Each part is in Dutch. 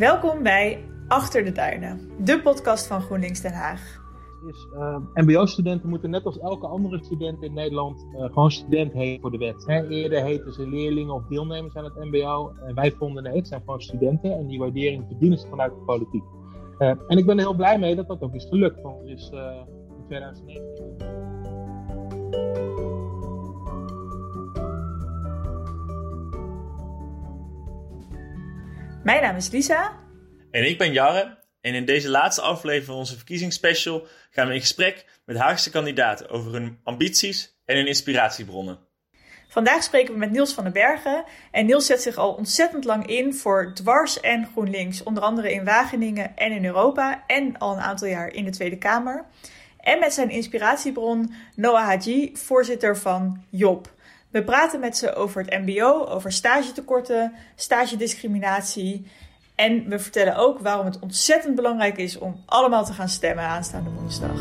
Welkom bij Achter de Duinen, de podcast van GroenLinks Den Haag. Uh, MBO-studenten moeten net als elke andere student in Nederland uh, gewoon student heten voor de wet. Hè, eerder heten ze leerlingen of deelnemers aan het MBO. En wij vonden nee, het zijn gewoon studenten en die waardering verdienen ze vanuit de politiek. Uh, en ik ben er heel blij mee dat dat ook is gelukt, want er is in 2019. Mijn naam is Lisa. En ik ben Jarre. En in deze laatste aflevering van onze verkiezingsspecial gaan we in gesprek met Haagse kandidaten over hun ambities en hun inspiratiebronnen. Vandaag spreken we met Niels van den Bergen. En Niels zet zich al ontzettend lang in voor dwars en GroenLinks. Onder andere in Wageningen en in Europa. En al een aantal jaar in de Tweede Kamer. En met zijn inspiratiebron Noah Haji, voorzitter van Job. We praten met ze over het MBO, over stagetekorten, stagediscriminatie. En we vertellen ook waarom het ontzettend belangrijk is om allemaal te gaan stemmen aanstaande woensdag.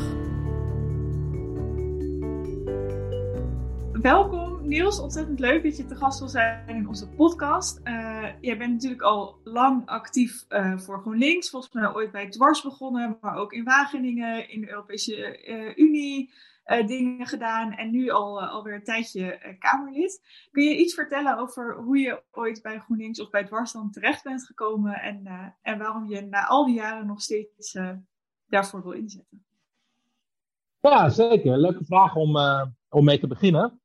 Welkom Niels, ontzettend leuk dat je te gast wil zijn in onze podcast. Uh, jij bent natuurlijk al lang actief uh, voor GroenLinks, volgens mij ooit bij Dwars begonnen, maar ook in Wageningen, in de Europese uh, Unie. Uh, dingen gedaan en nu al uh, alweer een tijdje uh, Kamerlid. Kun je iets vertellen over hoe je ooit bij GroenLinks of bij Dwarsland terecht bent gekomen en, en waarom je na al die jaren nog steeds daarvoor wil inzetten? Ja, zeker. Leuke vraag om, om mee te beginnen.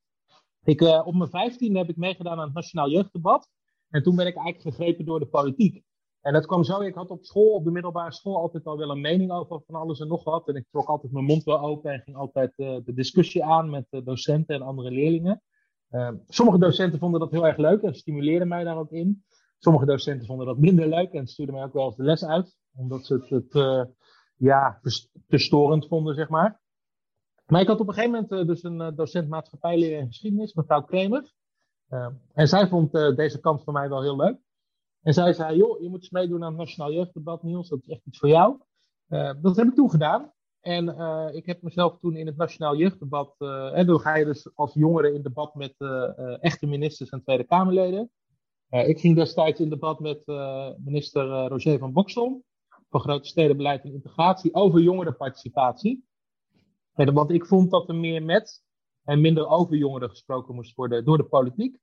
Ik, op mijn vijftiende heb ik meegedaan aan het Nationaal Jeugddebat. En toen ben ik eigenlijk gegrepen door de politiek. En dat kwam zo, ik had op school, op de middelbare school, altijd al wel een mening over van alles en nog wat. En ik trok altijd mijn mond wel open en ging altijd uh, de discussie aan met uh, docenten en andere leerlingen. Uh, sommige docenten vonden dat heel erg leuk en stimuleerden mij daar ook in. Sommige docenten vonden dat minder leuk en stuurden mij ook wel eens de les uit, omdat ze het, het ja, te storend vonden, zeg maar. Maar ik had op een gegeven moment dus een docent maatschappijleer en geschiedenis, mevrouw Kremer. en zij vond deze kant van mij wel heel leuk. En zij zei, joh, je moet eens meedoen aan het Nationaal Jeugddebat, Niels, dat is echt iets voor jou. Uh, dat heb ik toen gedaan. En uh, ik heb mezelf toen in het Nationaal Jeugddebat, uh, en dan ga je dus als jongere in debat met echte ministers en Tweede Kamerleden. ik ging destijds in debat met minister Roger van Boksel van Grote Stedenbeleid en Integratie over jongerenparticipatie. want ik vond dat er meer met en minder over jongeren gesproken moest worden door de politiek.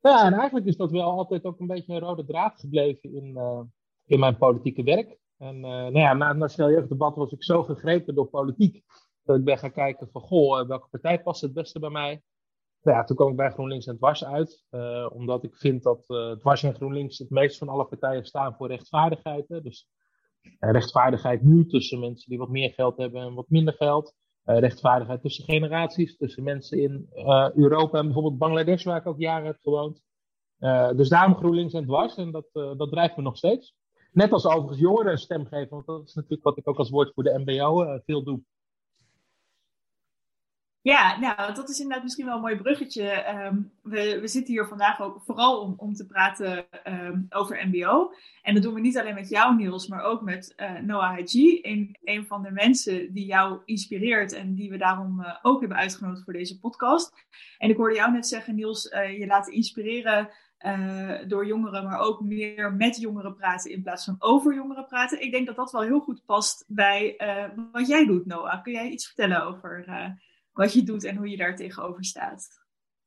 Ja, en eigenlijk is dat wel altijd ook een beetje een rode draad gebleven in, uh, in mijn politieke werk. En uh, nou ja, na het Nationaal Jeugddebat was ik zo gegrepen door politiek. Dat ik ben gaan kijken van, goh, eh, welke partij past het beste bij mij? Nou ja, toen kwam ik bij GroenLinks en Dwars uit. Omdat ik vind dat Dwars en GroenLinks het meest van alle partijen staan voor rechtvaardigheid. Hè? Dus rechtvaardigheid nu tussen mensen die wat meer geld hebben en wat minder geld. Uh, rechtvaardigheid tussen generaties, tussen mensen in uh, Europa en bijvoorbeeld Bangladesh, waar ik ook jaren heb gewoond. Uh, dus daarom GroenLinks en dwars en dat, dat drijft me nog steeds. Net als overigens jongeren een stem geven, want dat is natuurlijk wat ik ook als woord voor de MBO veel doe. Ja, nou, dat is inderdaad misschien wel een mooi bruggetje. Um, we, we zitten hier vandaag ook vooral om, om te praten um, over MBO. En dat doen we niet alleen met jou, Niels, maar ook met uh, Noah Haji, een, een van de mensen die jou inspireert en die we daarom uh, ook hebben uitgenodigd voor deze podcast. En ik hoorde jou net zeggen, Niels, uh, je laten inspireren door jongeren, maar ook meer met jongeren praten in plaats van over jongeren praten. Ik denk dat dat wel heel goed past bij wat jij doet, Noah. Kun jij iets vertellen over wat je doet en hoe je daar tegenover staat.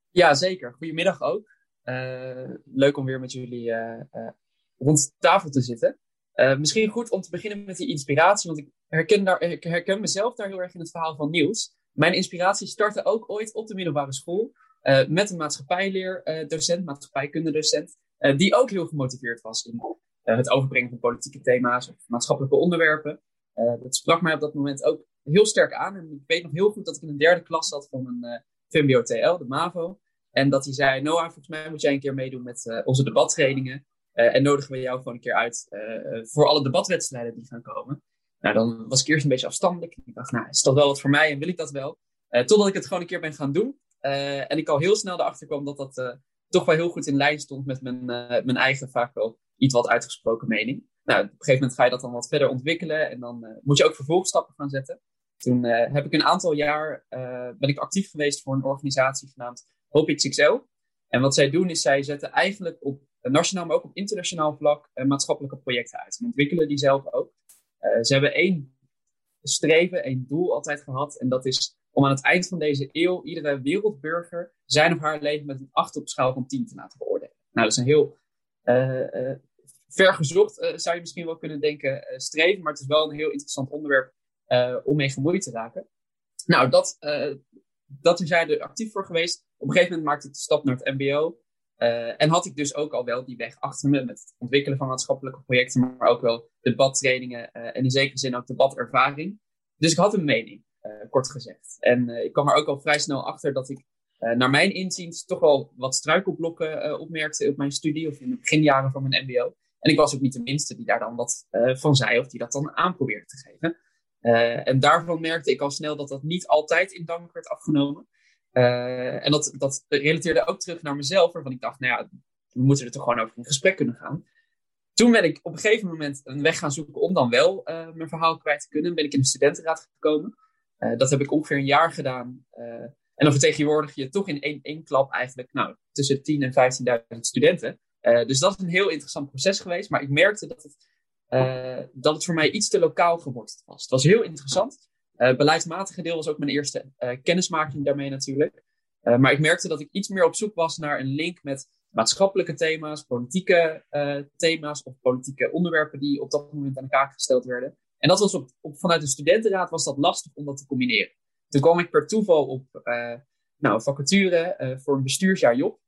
Ja, zeker. Goedemiddag ook. Uh, leuk om weer met jullie uh, uh, rond tafel te zitten. misschien goed om te beginnen met die inspiratie, want ik herken, daar, ik herken mezelf daar heel erg in het verhaal van Niels. Mijn inspiratie startte ook ooit op de middelbare school met een maatschappijleerdocent, maatschappijkundedocent, die ook heel gemotiveerd was in het overbrengen van politieke thema's of maatschappelijke onderwerpen. dat sprak mij op dat moment ook heel sterk aan. En ik weet nog heel goed dat ik in een derde klas zat van een uh, VMBO-TL, de MAVO. En dat hij zei, Noah, volgens mij moet jij een keer meedoen met uh, onze debattrainingen. Uh, en nodigen we jou gewoon een keer uit voor alle debatwedstrijden die gaan komen. Nou, dan was ik eerst een beetje afstandelijk. Ik dacht, nou, is dat wel wat voor mij en wil ik dat wel? totdat ik het gewoon een keer ben gaan doen. en ik al heel snel erachter kwam dat dat toch wel heel goed in lijn stond met mijn, mijn eigen, vaak wel iets wat uitgesproken mening. Nou, op een gegeven moment ga je dat dan wat verder ontwikkelen en dan moet je ook vervolgstappen gaan zetten. Toen uh, heb ik een aantal jaar uh, ben ik actief geweest voor een organisatie genaamd Hope XXL. En wat zij doen is zij zetten eigenlijk op nationaal, maar ook op internationaal vlak, maatschappelijke projecten uit. En ontwikkelen die zelf ook. ze hebben één streven, één doel altijd gehad. En dat is om aan het eind van deze eeuw iedere wereldburger zijn of haar leven met een 8 op schaal van 10 te laten beoordelen. Nou, dat is een heel vergezocht, uh, zou je misschien wel kunnen denken, streven. Maar het is wel een heel interessant onderwerp om mee gemoeid te raken. Nou, dat, dat is jij er actief voor geweest. Op een gegeven moment maakte ik de stap naar het MBO. en had ik dus ook al wel die weg achter me met het ontwikkelen van maatschappelijke projecten, maar ook wel debattrainingen en in zekere zin ook debatervaring. Dus ik had een mening. Eh, kort gezegd. En eh, ik kwam er ook al vrij snel achter dat ik, eh, naar mijn inziens, toch wel wat struikelblokken opmerkte op mijn studie of in de beginjaren van mijn MBO. En ik was ook niet de minste die daar dan wat van zei of die dat dan aan probeerde te geven. En daarvan merkte ik al snel dat dat niet altijd in dank werd afgenomen. en dat, dat relateerde ook terug naar mezelf, waarvan ik dacht, nou ja, we moeten er toch gewoon over in gesprek kunnen gaan. Toen ben ik op een gegeven moment een weg gaan zoeken om dan wel mijn verhaal kwijt te kunnen. Ben ik in de studentenraad gekomen. Dat heb ik ongeveer een jaar gedaan. En dan vertegenwoordig je toch in één, één klap eigenlijk nou, tussen 10.000 en 15.000 studenten. Dus dat is een heel interessant proces geweest. Maar ik merkte dat het, dat het voor mij iets te lokaal geworteld was. Het was heel interessant. Het beleidsmatige deel was ook mijn eerste kennismaking daarmee natuurlijk. maar ik merkte dat ik iets meer op zoek was naar een link met maatschappelijke thema's, politieke thema's of politieke onderwerpen die op dat moment aan de kaak gesteld werden. En dat was op, vanuit de studentenraad was dat lastig om dat te combineren. Toen kwam ik per toeval op uh, nou, vacature uh, voor een bestuursjaar Job.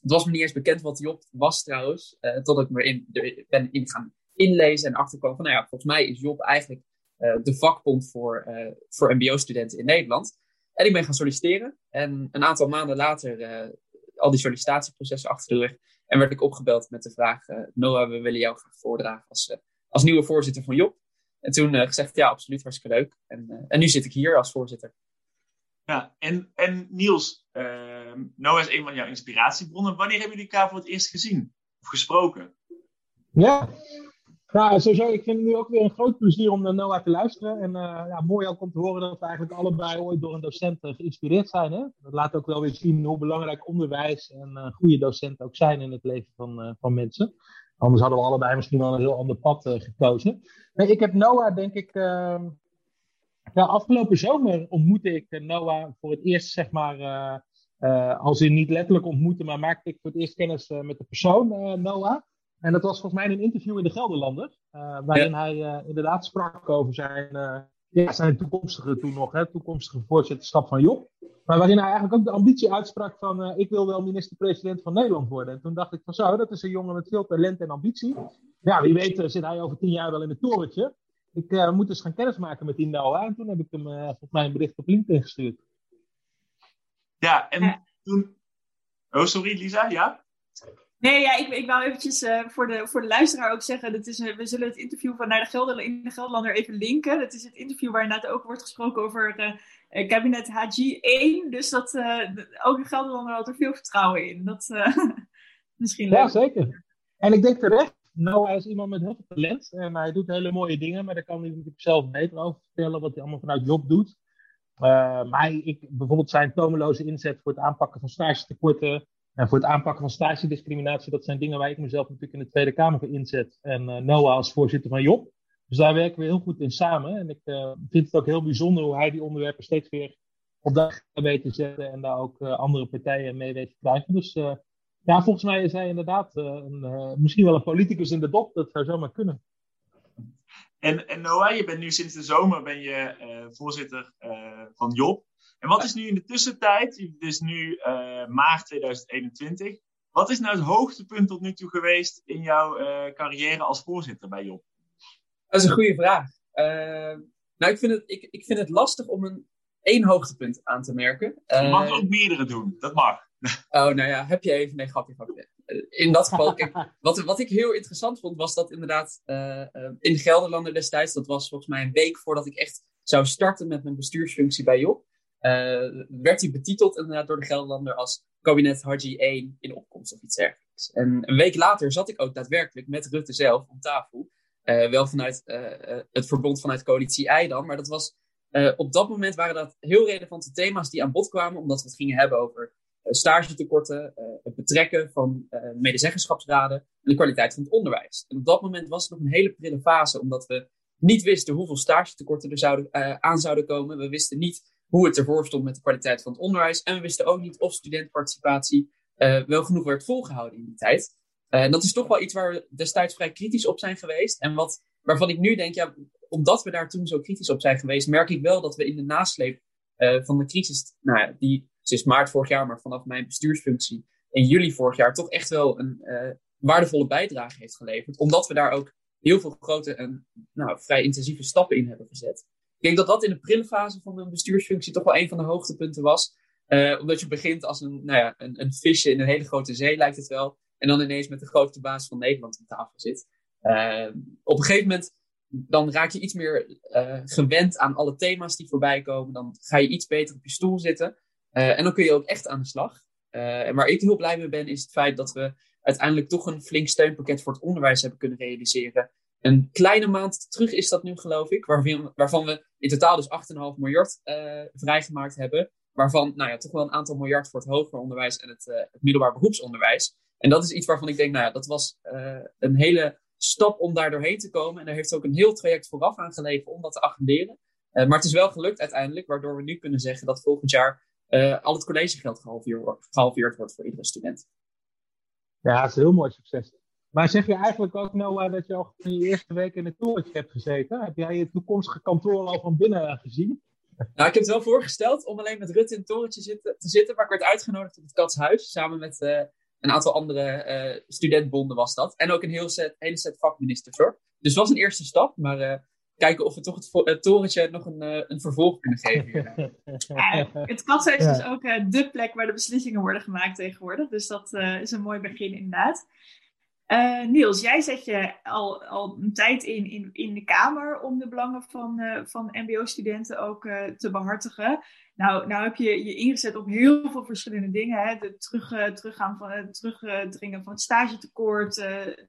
Het was me niet eens bekend wat Job was trouwens, uh, tot ik me in, ben in gaan inlezen en achterkwam van, nou ja, volgens mij is Job eigenlijk de vakbond voor, voor mbo-studenten in Nederland. En ik ben gaan solliciteren. En een aantal maanden later al die sollicitatieprocessen achter de rug. En werd ik opgebeld met de vraag, Noah, we willen jou graag voordragen als, als nieuwe voorzitter van Job. En toen uh, gezegd, ja, absoluut, hartstikke leuk. En, uh, en nu zit ik hier als voorzitter. Ja, en, en Niels, uh, Noah is een van jouw inspiratiebronnen. Wanneer hebben jullie elkaar voor het eerst gezien of gesproken? Ja, ja sowieso. Ik vind het nu ook weer een groot plezier om naar Noah te luisteren. En uh, ja, mooi ook om te horen dat we eigenlijk allebei ooit door een docent geïnspireerd zijn. Hè? Dat laat ook wel weer zien hoe belangrijk onderwijs en goede docenten ook zijn in het leven van, van mensen. Anders hadden we allebei misschien wel een heel ander pad gekozen. Nee, ik heb Noah, denk ik. Uh, ja, afgelopen zomer ontmoette ik eh, Noah voor het eerst, zeg maar. Als in niet letterlijk ontmoeten, maar maakte ik voor het eerst kennis met de persoon Noah. En dat was volgens mij een interview in de Gelderlander. waarin hij inderdaad sprak over zijn, ja, zijn toekomstige, toen nog, hè, toekomstige voorzitterschap van Job. Maar waarin hij eigenlijk ook de ambitie uitsprak van uh, ik wil wel minister-president van Nederland worden. En toen dacht ik van zo, dat is een jongen met veel talent en ambitie. Ja, wie weet zit hij over tien jaar wel in het torentje. Ik uh, moet dus gaan kennismaken met die Noah. En toen heb ik hem volgens mij een bericht op LinkedIn gestuurd. Ja, en toen... Oh, sorry Lisa, ja? Nee, ja, ik, ik wou eventjes uh, voor, de, voor de luisteraar ook zeggen, dat is, uh, we zullen het interview van naar de Gelder, in de Gelderlander even linken. Dat is het interview waar inderdaad ook wordt gesproken over uh, kabinet HG1. Dus dat, ook in Gelderlander had er veel vertrouwen in. Dat misschien leuk. Ja, zeker. En ik denk terecht, Noah is iemand met heel veel talent. En hij doet hele mooie dingen, maar daar kan hij natuurlijk zelf beter over vertellen wat hij allemaal vanuit Job doet. maar ik, bijvoorbeeld zijn tomeloze inzet voor het aanpakken van stagetekorten en voor het aanpakken van stagediscriminatie, dat zijn dingen waar ik mezelf natuurlijk in de Tweede Kamer voor inzet. En uh, Noah als voorzitter van Job. Dus daar werken we heel goed in samen. En ik uh, vind het ook heel bijzonder hoe hij die onderwerpen steeds weer op dag weet te zetten. En daar ook uh, andere partijen mee weet te krijgen. Dus ja, volgens mij is hij inderdaad een, misschien wel een politicus in de dop. Dat zou zomaar kunnen. En, en Noah, je bent nu sinds de zomer ben je voorzitter van Job. En wat is nu in de tussentijd, het is nu uh, maart 2021, wat is nou het hoogtepunt tot nu toe geweest in jouw uh, carrière als voorzitter bij Job? Dat is een goede vraag. Uh, nou, ik vind, het, ik, ik vind het lastig om een één hoogtepunt aan te merken. Je mag ook meerdere doen, dat mag. Oh, nou ja, heb je even. Nee, grapje, grapje. In dat geval, kijk, wat, wat ik heel interessant vond, was dat inderdaad in Gelderlander destijds, dat was volgens mij een week voordat ik echt zou starten met mijn bestuursfunctie bij Job. Uh, werd hij betiteld inderdaad door de Gelderlander als kabinet Haji 1 in opkomst of iets dergelijks. En een week later zat ik ook daadwerkelijk met Rutte zelf om tafel. Uh, wel vanuit uh, het verbond vanuit coalitie I dan, maar dat was op dat moment waren dat heel relevante thema's die aan bod kwamen, omdat we het gingen hebben over stagetekorten, het betrekken van medezeggenschapsraden en de kwaliteit van het onderwijs. En op dat moment was het nog een hele prille fase, omdat we niet wisten hoeveel stagetekorten er zouden, aan zouden komen. We wisten niet hoe het ervoor stond met de kwaliteit van het onderwijs. En we wisten ook niet of studentparticipatie wel genoeg werd volgehouden in die tijd. En dat is toch wel iets waar we destijds vrij kritisch op zijn geweest. En wat, waarvan ik nu denk, ja, omdat we daar toen zo kritisch op zijn geweest, merk ik wel dat we in de nasleep uh, van de crisis, nou ja, die sinds maart vorig jaar, maar vanaf mijn bestuursfunctie in juli vorig jaar, toch echt wel een waardevolle bijdrage heeft geleverd. Omdat we daar ook heel veel grote en nou, vrij intensieve stappen in hebben gezet. Ik denk dat dat in de prille fase van mijn bestuursfunctie toch wel een van de hoogtepunten was. Uh, omdat je begint als een, nou ja, een, een visje in een hele grote zee, lijkt het wel. En dan ineens met de grootste baas van Nederland aan tafel zit. Uh, op een gegeven moment dan raak je iets meer uh, gewend aan alle thema's die voorbij komen. Dan ga je iets beter op je stoel zitten. Uh, en dan kun je ook echt aan de slag. En waar ik heel blij mee ben, is het feit dat we uiteindelijk toch een flink steunpakket voor het onderwijs hebben kunnen realiseren. Een kleine maand terug is dat nu, geloof ik, waarvan, waarvan we in totaal dus 8,5 miljard vrijgemaakt hebben. Waarvan nou ja, toch wel een aantal miljard voor het hoger onderwijs en het, het middelbaar beroepsonderwijs. En dat is iets waarvan ik denk, nou ja, dat was een hele stap om daar doorheen te komen. En daar heeft ook een heel traject vooraf aan gelegen om dat te agenderen. Maar het is wel gelukt uiteindelijk, waardoor we nu kunnen zeggen dat volgend jaar al het collegegeld gehalveerd, gehalveerd wordt voor iedere student. Ja, dat is een heel mooi succes. Maar zeg je eigenlijk ook, Noah, dat je al in je eerste week in het torentje hebt gezeten? Heb jij je toekomstige kantoor al van binnen gezien? Nou, ik heb het wel voorgesteld om alleen met Rutte in het torentje zitten, te zitten, maar ik werd uitgenodigd op het Katshuis samen met uh, een aantal andere uh, studentbonden was dat. En ook een heel set, hele set vakministers hoor. Dus het was een eerste stap, maar uh, kijken of we toch het, het torentje nog een, uh, een vervolg kunnen geven. ja, het katshuis is dus ook de plek waar de beslissingen worden gemaakt tegenwoordig. Dus dat is een mooi begin inderdaad. Uh, Niels, jij zet je al, al een tijd in, in, in de Kamer om de belangen van, uh, van MBO-studenten ook uh, te behartigen. Nou, nou heb je je ingezet op heel veel verschillende dingen. Hè? Terug, teruggaan van, het terugdringen van het stagetekort,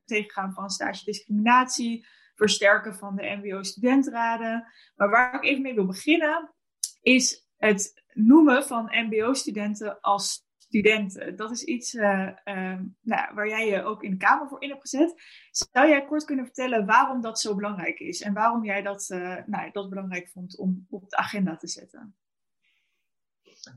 tegengaan van stagediscriminatie, versterken van de MBO-studentraden. Maar waar ik even mee wil beginnen, is het noemen van MBO-studenten als studenten. Dat is iets uh, uh, nou, waar jij je ook in de Kamer voor in hebt gezet. Zou jij kort kunnen vertellen waarom dat zo belangrijk is en waarom jij dat, uh, nou, dat belangrijk vond om op de agenda te zetten?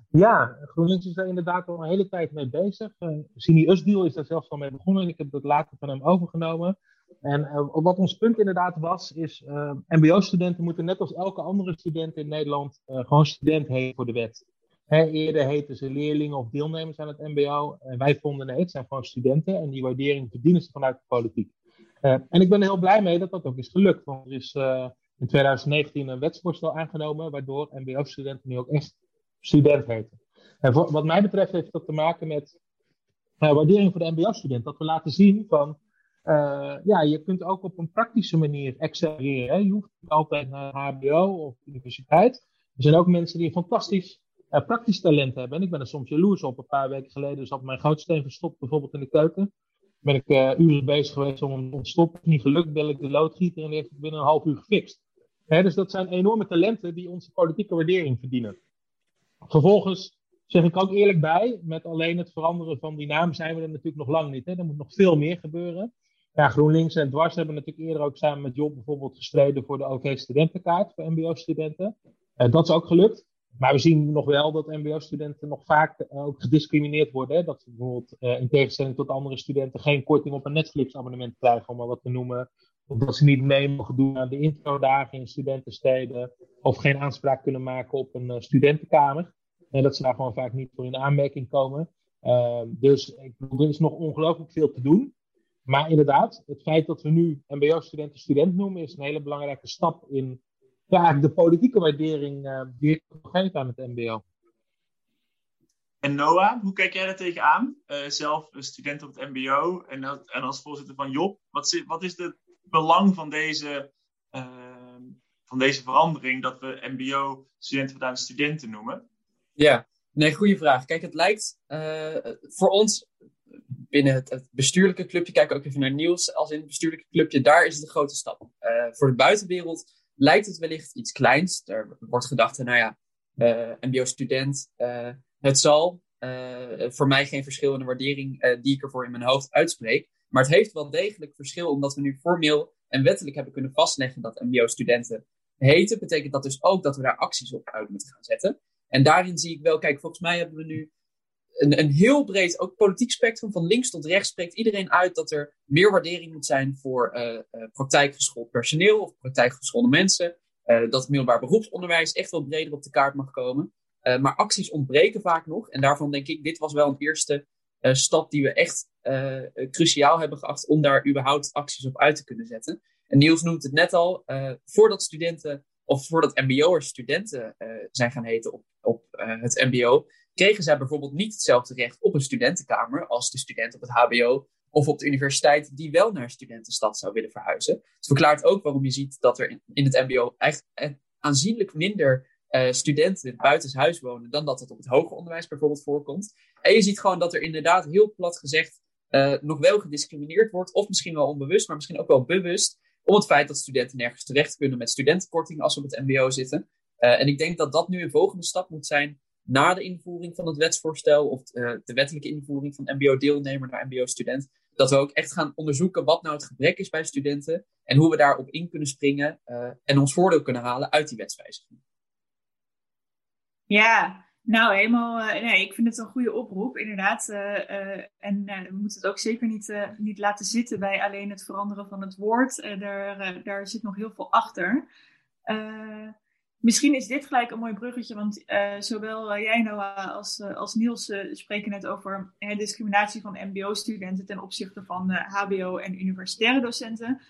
Ja, GroenLinks is daar inderdaad al een hele tijd mee bezig. Uh, Sini is daar zelfs al mee begonnen. Ik heb dat later van hem overgenomen. En wat ons punt inderdaad was, is MBO-studenten moeten net als elke andere student in Nederland gewoon student heten voor de wet eerder heten ze leerlingen of deelnemers aan het MBO. En wij vonden nee, het zijn gewoon studenten en die waardering verdienen ze vanuit de politiek. Uh, en ik ben er heel blij mee dat dat ook is gelukt. Want er is uh, in 2019 een wetsvoorstel aangenomen, waardoor MBO-studenten nu ook echt student heten. En wat mij betreft heeft dat te maken met uh, waardering voor de MBO-student. Dat we laten zien van, ja, je kunt ook op een praktische manier excelleren. Je hoeft niet altijd naar HBO of universiteit. Er zijn ook mensen die fantastisch uh, praktisch talent hebben. En ik ben er soms jaloers op. Een paar weken geleden zat mijn goudsteen verstopt, bijvoorbeeld in de keuken. Ben ik uh, uren bezig geweest om hem te ontstoppen. Niet gelukt, bel ik de loodgieter en die heeft het binnen een half uur gefixt. Hè, dus dat zijn enorme talenten die onze politieke waardering verdienen. Vervolgens zeg ik ook eerlijk bij, met alleen het veranderen van die naam zijn we er natuurlijk nog lang niet. Hè. Er moet nog veel meer gebeuren. Ja, GroenLinks en Dwars hebben natuurlijk eerder ook samen met Job bijvoorbeeld gestreden voor de OV-studentenkaart voor MBO-studenten. Uh, dat is ook gelukt. Maar we zien nog wel dat MBO-studenten nog vaak eh, ook gediscrimineerd worden. Hè? Dat ze bijvoorbeeld uh, in tegenstelling tot andere studenten geen korting op een Netflix-abonnement krijgen, om maar wat te noemen. Of dat ze niet mee mogen doen aan de introdagen in studentensteden. Of geen aanspraak kunnen maken op een uh, studentenkamer. En dat ze daar gewoon vaak niet voor in aanmerking komen. Ehm, dus ik bedoel, er is nog ongelooflijk veel te doen. Maar inderdaad, het feit dat we nu MBO-studenten student noemen, is een hele belangrijke stap in ja, de politieke waardering uh, die ik geef aan het MBO. En Noah, hoe kijk jij daar tegenaan? Uh, zelf student op het MBO en, en als voorzitter van Job. Wat, wat is het belang van deze, uh, van deze verandering dat we MBO-studenten vandaan studenten noemen? Ja, nee, goede vraag. Kijk, het lijkt uh, voor ons binnen het, het, bestuurlijke clubje, kijk ook even naar Niels als in het bestuurlijke clubje, daar is het een grote stap. voor de buitenwereld lijkt het wellicht iets kleins. Er wordt gedacht, nou ja, uh, MBO-student, uh, het zal. voor mij geen verschil in de waardering die ik ervoor in mijn hoofd uitspreek. Maar het heeft wel degelijk verschil, omdat we nu formeel en wettelijk hebben kunnen vastleggen dat MBO-studenten heten. Betekent dat dus ook dat we daar acties op uit moeten gaan zetten. En daarin zie ik wel, kijk, volgens mij hebben we nu een, een heel breed, ook politiek spectrum, van links tot rechts, spreekt iedereen uit dat er meer waardering moet zijn voor uh, uh, praktijkgeschoold personeel of praktijkgeschoolde mensen. Uh, dat middelbaar beroepsonderwijs echt wel breder op de kaart mag komen. maar acties ontbreken vaak nog. En daarvan denk ik, dit was wel een eerste stap die we echt cruciaal hebben geacht om daar überhaupt acties op uit te kunnen zetten. En Niels noemt het net al, voordat studenten of voordat MBO'ers studenten zijn gaan heten op, op het MBO, kregen zij bijvoorbeeld niet hetzelfde recht op een studentenkamer als de student op het HBO of op de universiteit die wel naar een studentenstad zou willen verhuizen. Het verklaart ook waarom je ziet dat er in, het MBO echt aanzienlijk minder uh, studenten buitenshuis wonen dan dat het op het hoger onderwijs bijvoorbeeld voorkomt. En je ziet gewoon dat er inderdaad heel plat gezegd uh, nog wel gediscrimineerd wordt, of misschien wel onbewust, maar misschien ook wel bewust, om het feit dat studenten nergens terecht kunnen met studentenkorting als ze op het MBO zitten. Uh, en ik denk dat dat nu een volgende stap moet zijn na de invoering van het wetsvoorstel of uh, de wettelijke invoering van MBO-deelnemer naar MBO-student, dat we ook echt gaan onderzoeken wat nou het gebrek is bij studenten en hoe we daarop in kunnen springen uh, en ons voordeel kunnen halen uit die wetswijziging. Ja, nou helemaal. Uh, nee, ik vind het een goede oproep, inderdaad. en we moeten het ook zeker niet, niet laten zitten bij alleen het veranderen van het woord. daar, daar zit nog heel veel achter. Misschien is dit gelijk een mooi bruggetje, want uh, zowel uh, jij Noah als, uh, als Niels spreken net over discriminatie van mbo-studenten ten opzichte van hbo- en universitaire docenten.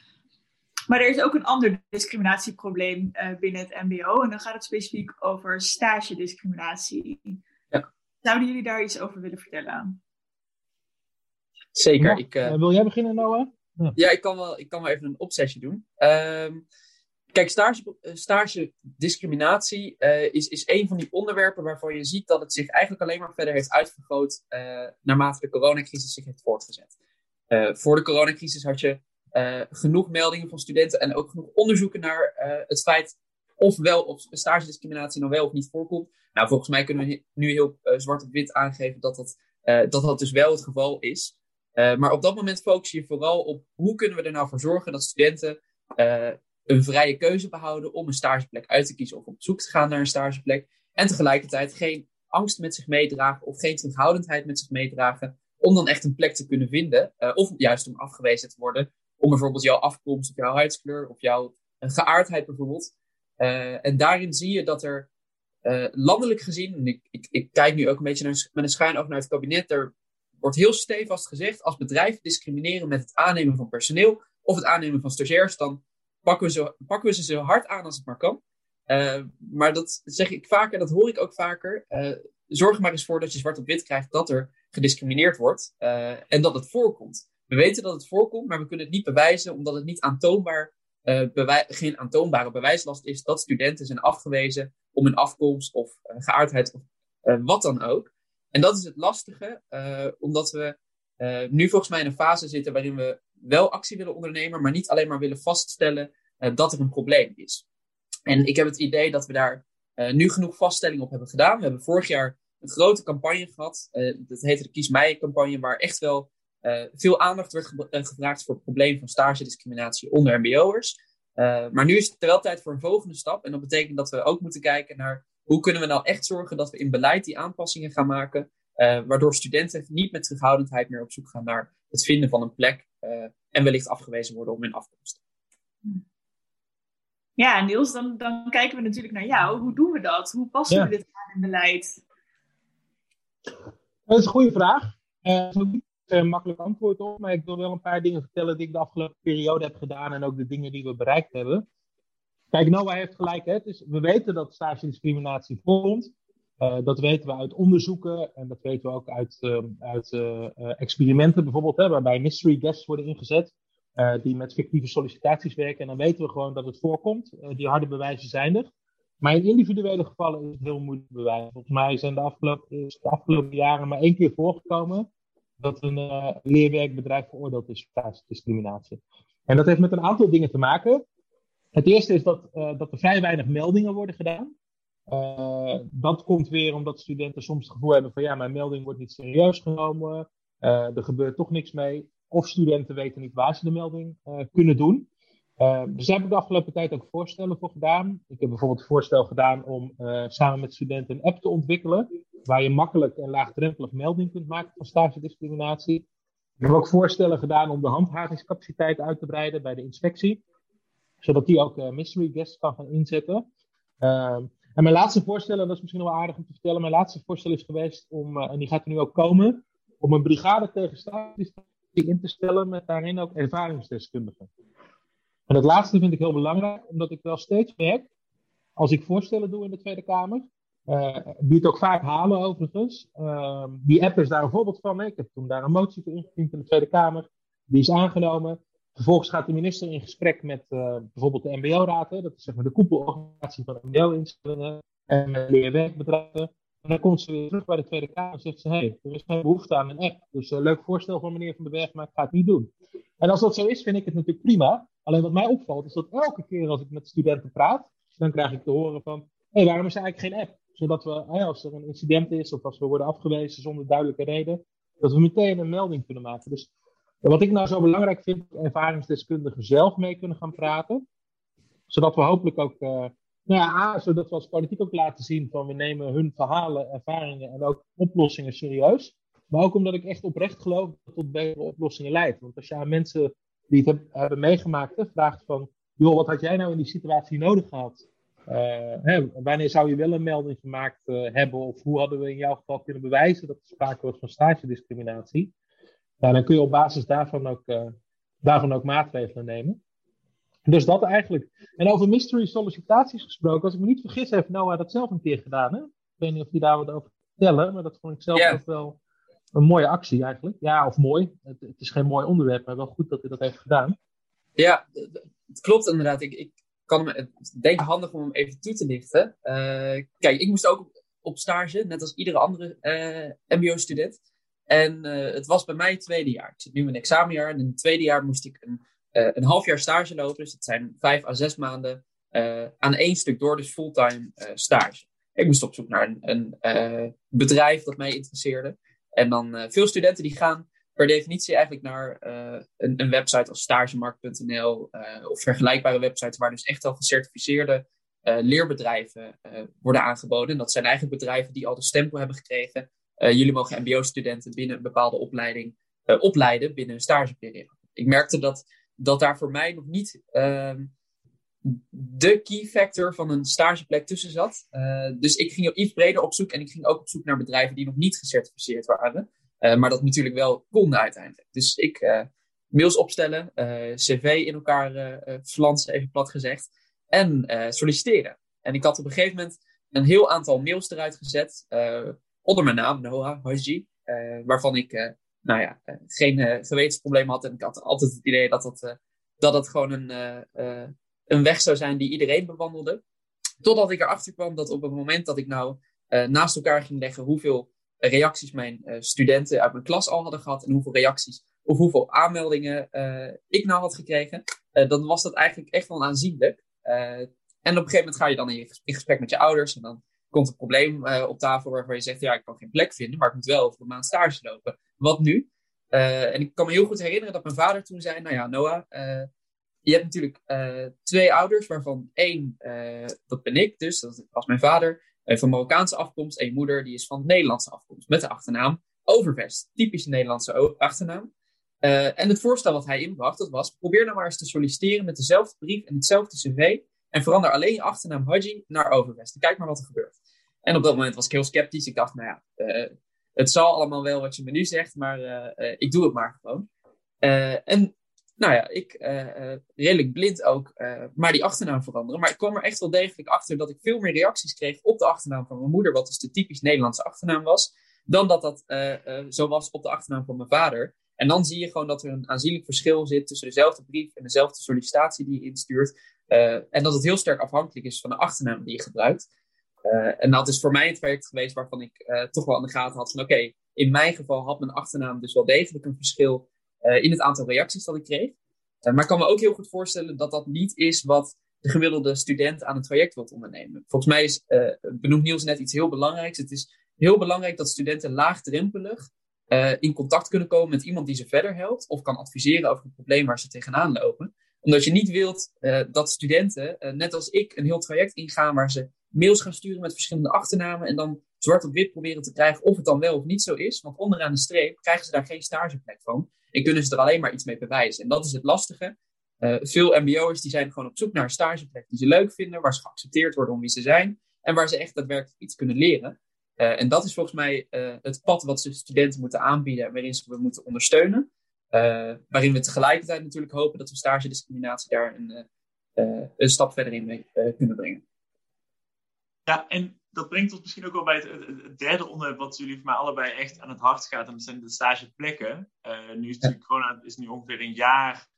Maar er is ook een ander discriminatieprobleem binnen het mbo en dan gaat het specifiek over stagediscriminatie. Ja. Zouden jullie daar iets over willen vertellen? Zeker. ik, wil jij beginnen Noah? Ja, ja ik, kan wel, ik kan wel even een opzetje doen. Ehm, Kijk, stage, eh, stage discriminatie uh, is, is een van die onderwerpen waarvan je ziet dat het zich eigenlijk alleen maar verder heeft uitvergroot uh, naarmate de coronacrisis zich heeft voortgezet. voor de coronacrisis had je genoeg meldingen van studenten en ook genoeg onderzoeken naar het feit of wel of stage discriminatie nou wel of niet voorkomt. Nou, volgens mij kunnen we nu heel zwart op wit aangeven dat dat, dat dat dus wel het geval is. maar op dat moment focus je vooral op hoe kunnen we er nou voor zorgen dat studenten een vrije keuze behouden om een stageplek uit te kiezen of op zoek te gaan naar een stageplek. En tegelijkertijd geen angst met zich meedragen of geen terughoudendheid met zich meedragen om dan echt een plek te kunnen vinden. Uh, of juist om afgewezen te worden om bijvoorbeeld jouw afkomst of jouw huidskleur of jouw uh, geaardheid bijvoorbeeld. Uh, en daarin zie je dat er landelijk gezien, en ik, ik, ik, kijk nu ook een beetje naar, met een schuin oog naar het kabinet, er wordt heel stevast gezegd, als bedrijven discrimineren met het aannemen van personeel of het aannemen van stagiairs, dan pakken we, zo, pakken we ze zo hard aan als het maar kan. Uh, maar dat zeg ik vaker, dat hoor ik ook vaker. Uh, zorg maar eens voor dat je zwart op wit krijgt dat er gediscrimineerd wordt uh, en dat het voorkomt. We weten dat het voorkomt, maar we kunnen het niet bewijzen omdat het niet aantoonbaar, geen aantoonbare bewijslast is dat studenten zijn afgewezen om hun afkomst of geaardheid of wat dan ook. En dat is het lastige, omdat we nu volgens mij in een fase zitten waarin we wel actie willen ondernemen, maar niet alleen maar willen vaststellen uh, dat er een probleem is. En ik heb het idee dat we daar uh, nu genoeg vaststellingen op hebben gedaan. We hebben vorig jaar een grote campagne gehad. Uh, dat heette de Kies Mij-campagne, waar echt wel veel aandacht werd ge gevraagd voor het probleem van stagediscriminatie onder MBO'ers. maar nu is het wel tijd voor een volgende stap. En dat betekent dat we ook moeten kijken naar hoe kunnen we nou echt zorgen dat we in beleid die aanpassingen gaan maken. waardoor studenten niet met terughoudendheid meer op zoek gaan naar het vinden van een plek uh, en wellicht afgewezen worden om hun afkomst. Ja, Niels, dan, dan kijken we natuurlijk naar jou. Hoe doen we dat? Hoe passen we dit aan in beleid? Dat is een goede vraag. Uh, niet een makkelijk antwoord op, maar ik wil wel een paar dingen vertellen die ik de afgelopen periode heb gedaan en ook de dingen die we bereikt hebben. Kijk, Noah heeft gelijk. Hè? Dus we weten dat stage discriminatie voorkomt. Uh, dat weten we uit onderzoeken en dat weten we ook uit, uh, uit uh, experimenten bijvoorbeeld, hè, waarbij mystery guests worden ingezet, die met fictieve sollicitaties werken. En dan weten we gewoon dat het voorkomt. die harde bewijzen zijn er. Maar in individuele gevallen is het heel moeilijk te bewijzen. Volgens mij zijn de afgelopen, de afgelopen jaren maar één keer voorgekomen dat een leerwerkbedrijf veroordeeld is voor discriminatie. En dat heeft met een aantal dingen te maken. Het eerste is dat, dat er vrij weinig meldingen worden gedaan. Dat komt weer omdat studenten soms het gevoel hebben van ja, mijn melding wordt niet serieus genomen. er gebeurt toch niks mee. Of studenten weten niet waar ze de melding kunnen doen. dus daar heb ik de afgelopen tijd ook voorstellen voor gedaan. Ik heb bijvoorbeeld het voorstel gedaan om samen met studenten een app te ontwikkelen. Waar je makkelijk en laagdrempelig melding kunt maken van stagediscriminatie. We hebben ook voorstellen gedaan om de handhavingscapaciteit uit te breiden bij de inspectie. Zodat die ook mystery guests kan gaan inzetten. Ehm, en mijn laatste voorstel, en dat is misschien wel aardig om te vertellen. Mijn laatste voorstel is geweest om, uh, en die gaat er nu ook komen, om een brigade tegen staatsdiscriminatie in te stellen met daarin ook ervaringsdeskundigen. En dat laatste vind ik heel belangrijk, omdat ik wel steeds merk, als ik voorstellen doe in de Tweede Kamer, uh, biedt ook vaak halen overigens. Uh, die app is daar een voorbeeld van. Ik heb toen daar een motie voor ingediend in de Tweede Kamer. Die is aangenomen. Vervolgens gaat de minister in gesprek met uh, bijvoorbeeld de MBO-raad. Dat is zeg maar de koepelorganisatie van MBO-instellingen en met leerwerkbedrijven. En dan komt ze weer terug bij de Tweede Kamer en zegt ze: hey, er is geen behoefte aan een app. Dus een leuk voorstel van meneer Van den Berg, maar ik ga het niet doen. En als dat zo is, vind ik het natuurlijk prima. Alleen wat mij opvalt, is dat elke keer als ik met studenten praat, dan krijg ik te horen van: hé, hey, waarom is er eigenlijk geen app? Zodat we, als er een incident is of als we worden afgewezen zonder duidelijke reden, dat we meteen een melding kunnen maken. Dus wat ik nou zo belangrijk vind, ervaringsdeskundigen zelf mee kunnen gaan praten. Zodat we hopelijk ook, uh, nou ja, zodat we als politiek ook laten zien van we nemen hun verhalen, ervaringen en ook oplossingen serieus. Maar ook omdat ik echt oprecht geloof dat het tot betere oplossingen leidt. Want als je aan mensen die het hebben meegemaakt vraagt van, joh, wat had jij nou in die situatie nodig gehad? Uh, hè, wanneer zou je wel een melding gemaakt uh, hebben? Of hoe hadden we in jouw geval kunnen bewijzen dat er sprake was van stagediscriminatie? Nou, dan kun je op basis daarvan ook, uh, daarvan ook maatregelen nemen. Dus dat eigenlijk. En over mystery sollicitaties gesproken, als ik me niet vergis, heeft Noah dat zelf een keer gedaan. Hè? Ik weet niet of hij daar wat over vertellen, maar dat vond ik zelf yeah. ook wel een mooie actie eigenlijk. Ja, of mooi. Het, het, is geen mooi onderwerp, maar wel goed dat hij dat heeft gedaan. Ja, het klopt inderdaad. Ik, ik kan me denk handig om hem even toe te lichten. Uh, kijk, ik moest ook op stage, net als iedere andere uh, MBO-student. En uh, het was bij mij het tweede jaar. Ik zit nu in mijn examenjaar en in het tweede jaar moest ik een, een half jaar stage lopen. Dus dat zijn vijf à zes maanden aan één stuk door, dus fulltime stage. Ik moest op zoek naar een, een bedrijf dat mij interesseerde. En dan veel studenten die gaan per definitie eigenlijk naar een, een, website als stagemarkt.nl of vergelijkbare websites waar dus echt al gecertificeerde leerbedrijven worden aangeboden. En dat zijn eigenlijk bedrijven die al de stempel hebben gekregen. Jullie mogen MBO-studenten binnen een bepaalde opleiding opleiden binnen een stageperiode. Ik merkte dat, dat daar voor mij nog niet ehm, de key factor van een stageplek tussen zat. dus ik ging iets breder op zoek en ik ging ook op zoek naar bedrijven die nog niet gecertificeerd waren. Maar dat natuurlijk wel konden uiteindelijk. Dus ik mails opstellen, cv in elkaar flansen, even plat gezegd. En solliciteren. En ik had op een gegeven moment een heel aantal mails eruit gezet. Onder mijn naam, Noah Haji. waarvan ik nou ja, geen gewetensprobleem had. En ik had altijd het idee dat dat, dat, dat gewoon een, een weg zou zijn die iedereen bewandelde. Totdat ik erachter kwam dat op het moment dat ik nou naast elkaar ging leggen hoeveel reacties mijn studenten uit mijn klas al hadden gehad en hoeveel reacties of hoeveel aanmeldingen ik nou had gekregen, dan was dat eigenlijk echt wel aanzienlijk. en op een gegeven moment ga je dan in gesprek met je ouders en dan komt een probleem op tafel waarvan je zegt, ja, ik kan geen plek vinden, maar ik moet wel voor een maand stage lopen. Wat nu? en ik kan me heel goed herinneren dat mijn vader toen zei, nou ja, Noah, je hebt natuurlijk twee ouders, waarvan één, dat ben ik dus, dat was mijn vader, van Marokkaanse afkomst en moeder die is van Nederlandse afkomst met de achternaam Overvest. Typische Nederlandse achternaam. En het voorstel wat hij inbracht, dat was, probeer nou maar eens te solliciteren met dezelfde brief en hetzelfde cv en verander alleen je achternaam Haji naar Overvest. kijk maar wat er gebeurt. En op dat moment was ik heel sceptisch. Ik dacht, nou ja, uh, het zal allemaal wel wat je me nu zegt, maar ik doe het maar gewoon. en nou ja, ik redelijk blind ook, maar die achternaam veranderen. Maar ik kwam er echt wel degelijk achter dat ik veel meer reacties kreeg op de achternaam van mijn moeder, wat dus de typisch Nederlandse achternaam was, dan dat dat zo was op de achternaam van mijn vader. En dan zie je gewoon dat er een aanzienlijk verschil zit tussen dezelfde brief en dezelfde sollicitatie die je instuurt. en dat het heel sterk afhankelijk is van de achternaam die je gebruikt. En dat is voor mij het traject geweest waarvan ik toch wel aan de gaten had van oké, in mijn geval had mijn achternaam dus wel degelijk een verschil uh, in het aantal reacties dat ik kreeg. Maar ik kan me ook heel goed voorstellen dat dat niet is wat de gemiddelde student aan een traject wilt ondernemen. Volgens mij is, benoemt Niels net iets heel belangrijks. Het is heel belangrijk dat studenten laagdrempelig in contact kunnen komen met iemand die ze verder helpt of kan adviseren over het probleem waar ze tegenaan lopen. Omdat je niet wilt dat studenten, net als ik, een heel traject ingaan waar ze mails gaan sturen met verschillende achternamen en dan zwart op wit proberen te krijgen of het dan wel of niet zo is. Want onderaan de streep krijgen ze daar geen stageplek van en kunnen ze er alleen maar iets mee bewijzen. En dat is het lastige. Uh, veel MBO'ers die zijn gewoon op zoek naar een stageplek die ze leuk vinden, waar ze geaccepteerd worden om wie ze zijn en waar ze echt daadwerkelijk iets kunnen leren. Uh, en dat is volgens mij uh, het pad wat ze studenten moeten aanbieden en waarin ze we moeten ondersteunen. waarin we tegelijkertijd natuurlijk hopen dat we stagediscriminatie daar een, een stap verder in mee kunnen brengen. Ja, en dat brengt ons misschien ook wel bij het, derde onderwerp wat jullie voor mij allebei echt aan het hart gaat. En dat zijn de stageplekken. nu is corona is nu ongeveer een jaar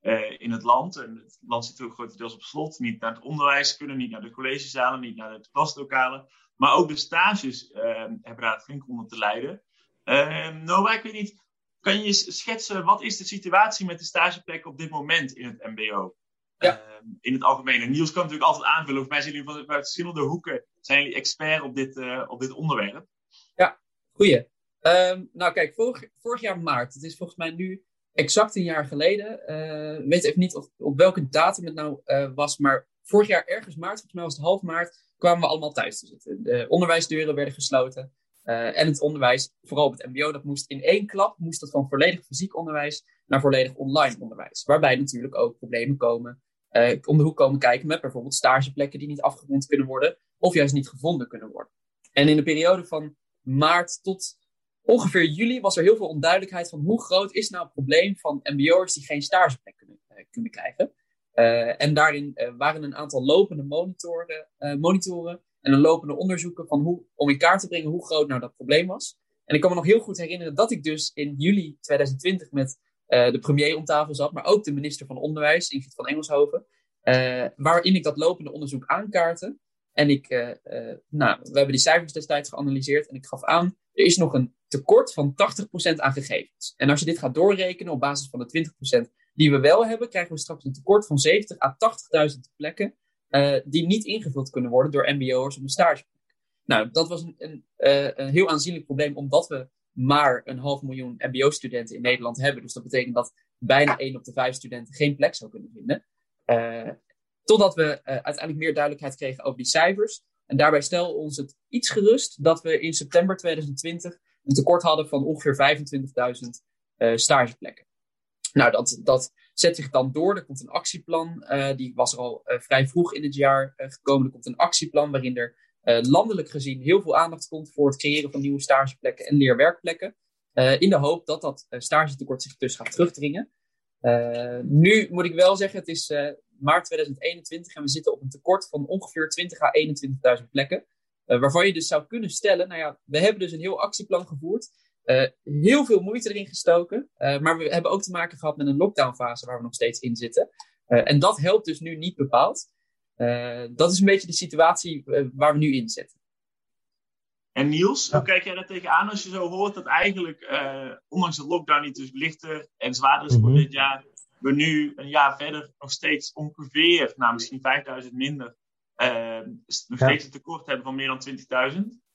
uh, in het land. En het land zit ook grotendeels op slot. Niet naar het onderwijs kunnen, niet naar de collegezalen, niet naar de klaslokalen. Maar ook de stages uh, hebben daar flink onder te lijden. Uh, Noah, ik weet niet, kan je schetsen wat is de situatie met de stageplekken op dit moment in het MBO? Ja. Ehm, in het algemeen. En Niels kan natuurlijk altijd aanvullen. Voor mij zijn jullie van verschillende hoeken zijn jullie expert op dit, eh, op dit onderwerp. Ja, goeie. Um, nou kijk, vorig, vorig jaar maart, het is volgens mij nu exact een jaar geleden. Uh, weet even niet of, op welke datum het nou uh, was, maar vorig jaar ergens maart, volgens mij was het half maart, kwamen we allemaal thuis te zitten. De onderwijsdeuren werden gesloten. En het onderwijs, vooral op het mbo, dat moest in één klap, moest dat van volledig fysiek onderwijs naar volledig online onderwijs. Waarbij natuurlijk ook problemen komen, om de hoek komen kijken met bijvoorbeeld stageplekken die niet afgerond kunnen worden, of juist niet gevonden kunnen worden. En in de periode van maart tot ongeveer juli was er heel veel onduidelijkheid van hoe groot is nou het probleem van mbo'ers die geen stageplek kunnen, uh, kunnen krijgen. Uh, en daarin waren een aantal lopende monitoren, monitoren en een lopende onderzoeken van hoe, om in kaart te brengen hoe groot nou dat probleem was. En ik kan me nog heel goed herinneren dat ik dus in juli 2020 met de premier om tafel zat, maar ook de minister van Onderwijs, Ingrid van Engelshoven, waarin ik dat lopende onderzoek aankaartte. En ik, nou, we hebben die cijfers destijds geanalyseerd en ik gaf aan, er is nog een tekort van 80% aan gegevens. En als je dit gaat doorrekenen op basis van de 20% die we wel hebben, krijgen we straks een tekort van 70 à 80.000 plekken die niet ingevuld kunnen worden door MBO'ers op een stageplek. Nou, dat was een, een, een, heel aanzienlijk probleem, omdat we maar een half miljoen MBO-studenten in Nederland hebben. Dus dat betekent dat bijna 1 op de 5 studenten geen plek zou kunnen vinden. Uh, totdat we uiteindelijk meer duidelijkheid kregen over die cijfers. En daarbij stel ons het iets gerust dat we in september 2020 een tekort hadden van ongeveer 25.000 uh, stageplekken. Nou, dat, dat zet zich dan door. Er komt een actieplan. Die was er al vrij vroeg in het jaar gekomen. Er komt een actieplan waarin er landelijk gezien heel veel aandacht komt voor het creëren van nieuwe stageplekken en leerwerkplekken. in de hoop dat dat stagetekort zich dus gaat terugdringen. nu moet ik wel zeggen, het is maart 2021 en we zitten op een tekort van ongeveer 20 à 21.000 plekken. Waarvan je dus zou kunnen stellen, nou ja, we hebben dus een heel actieplan gevoerd. Heel veel moeite erin gestoken. Maar we hebben ook te maken gehad met een lockdownfase waar we nog steeds in zitten. en dat helpt dus nu niet bepaald. Dat is een beetje de situatie waar we nu in zitten. En Niels, hoe kijk jij daar tegenaan als je zo hoort dat eigenlijk, ondanks de lockdown die dus lichter en zwaarder is voor mhm. dit jaar, we nu een jaar verder nog steeds ongeveer, nou misschien 5000 minder, uh, nog steeds een tekort hebben van meer dan 20.000?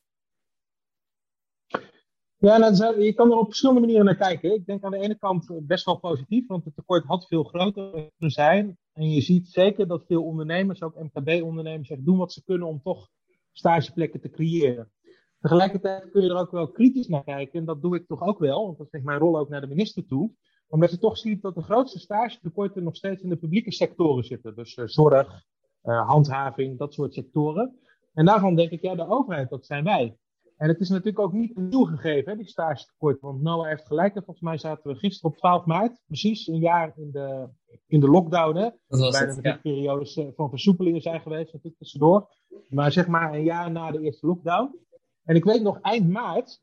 Ja, nou, je kan er op verschillende manieren naar kijken. Ik denk aan de ene kant best wel positief, want het tekort had veel groter kunnen zijn. En je ziet zeker dat veel ondernemers, ook MKB-ondernemers, doen wat ze kunnen om toch stageplekken te creëren. Tegelijkertijd kun je er ook wel kritisch naar kijken, en dat doe ik toch ook wel, want dat is mijn rol ook naar de minister toe omdat je toch ziet dat de grootste stagetekorten nog steeds in de publieke sectoren zitten. Dus uh, zorg, uh, handhaving, dat soort sectoren. En daarvan denk ik, ja, de overheid, dat zijn wij. En het is natuurlijk ook niet nieuw gegeven, hè, die stagetekort. Want Noah heeft gelijk, volgens mij zaten we gisteren op 12 maart, precies een jaar in de, in de lockdown. Hè, bijna de periodes eh, van versoepelingen zijn geweest, natuurlijk tussendoor. Maar zeg maar een jaar na de eerste lockdown. En ik weet nog, eind maart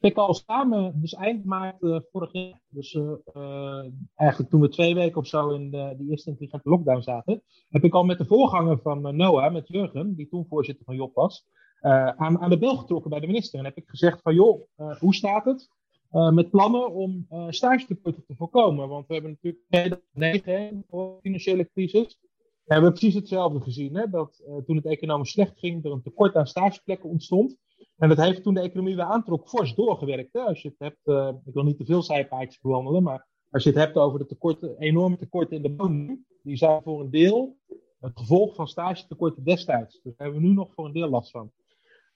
ik al samen, dus eind maart uh, vorig jaar, dus uh, eigenlijk toen we twee weken of zo in de, die eerste intelligente lockdown zaten, heb ik al met de voorganger van Noah, met Jurgen, die toen voorzitter van Job was, aan, aan de bel getrokken bij de minister. En heb ik gezegd van joh, hoe staat het met plannen om stage te voorkomen? Want we hebben natuurlijk 2009 een financiële crisis. we hebben precies hetzelfde gezien. Hè? Dat toen het economisch slecht ging, er een tekort aan stageplekken ontstond. En dat heeft toen de economie weer aantrok fors doorgewerkt. Hè? Als je het hebt, ik wil niet te veel zijpaadjes bewandelen, maar als je het hebt over de tekorten, enorme tekorten in de woning, die zijn voor een deel het gevolg van stagetekorten destijds. Dus daar hebben we nu nog voor een deel last van.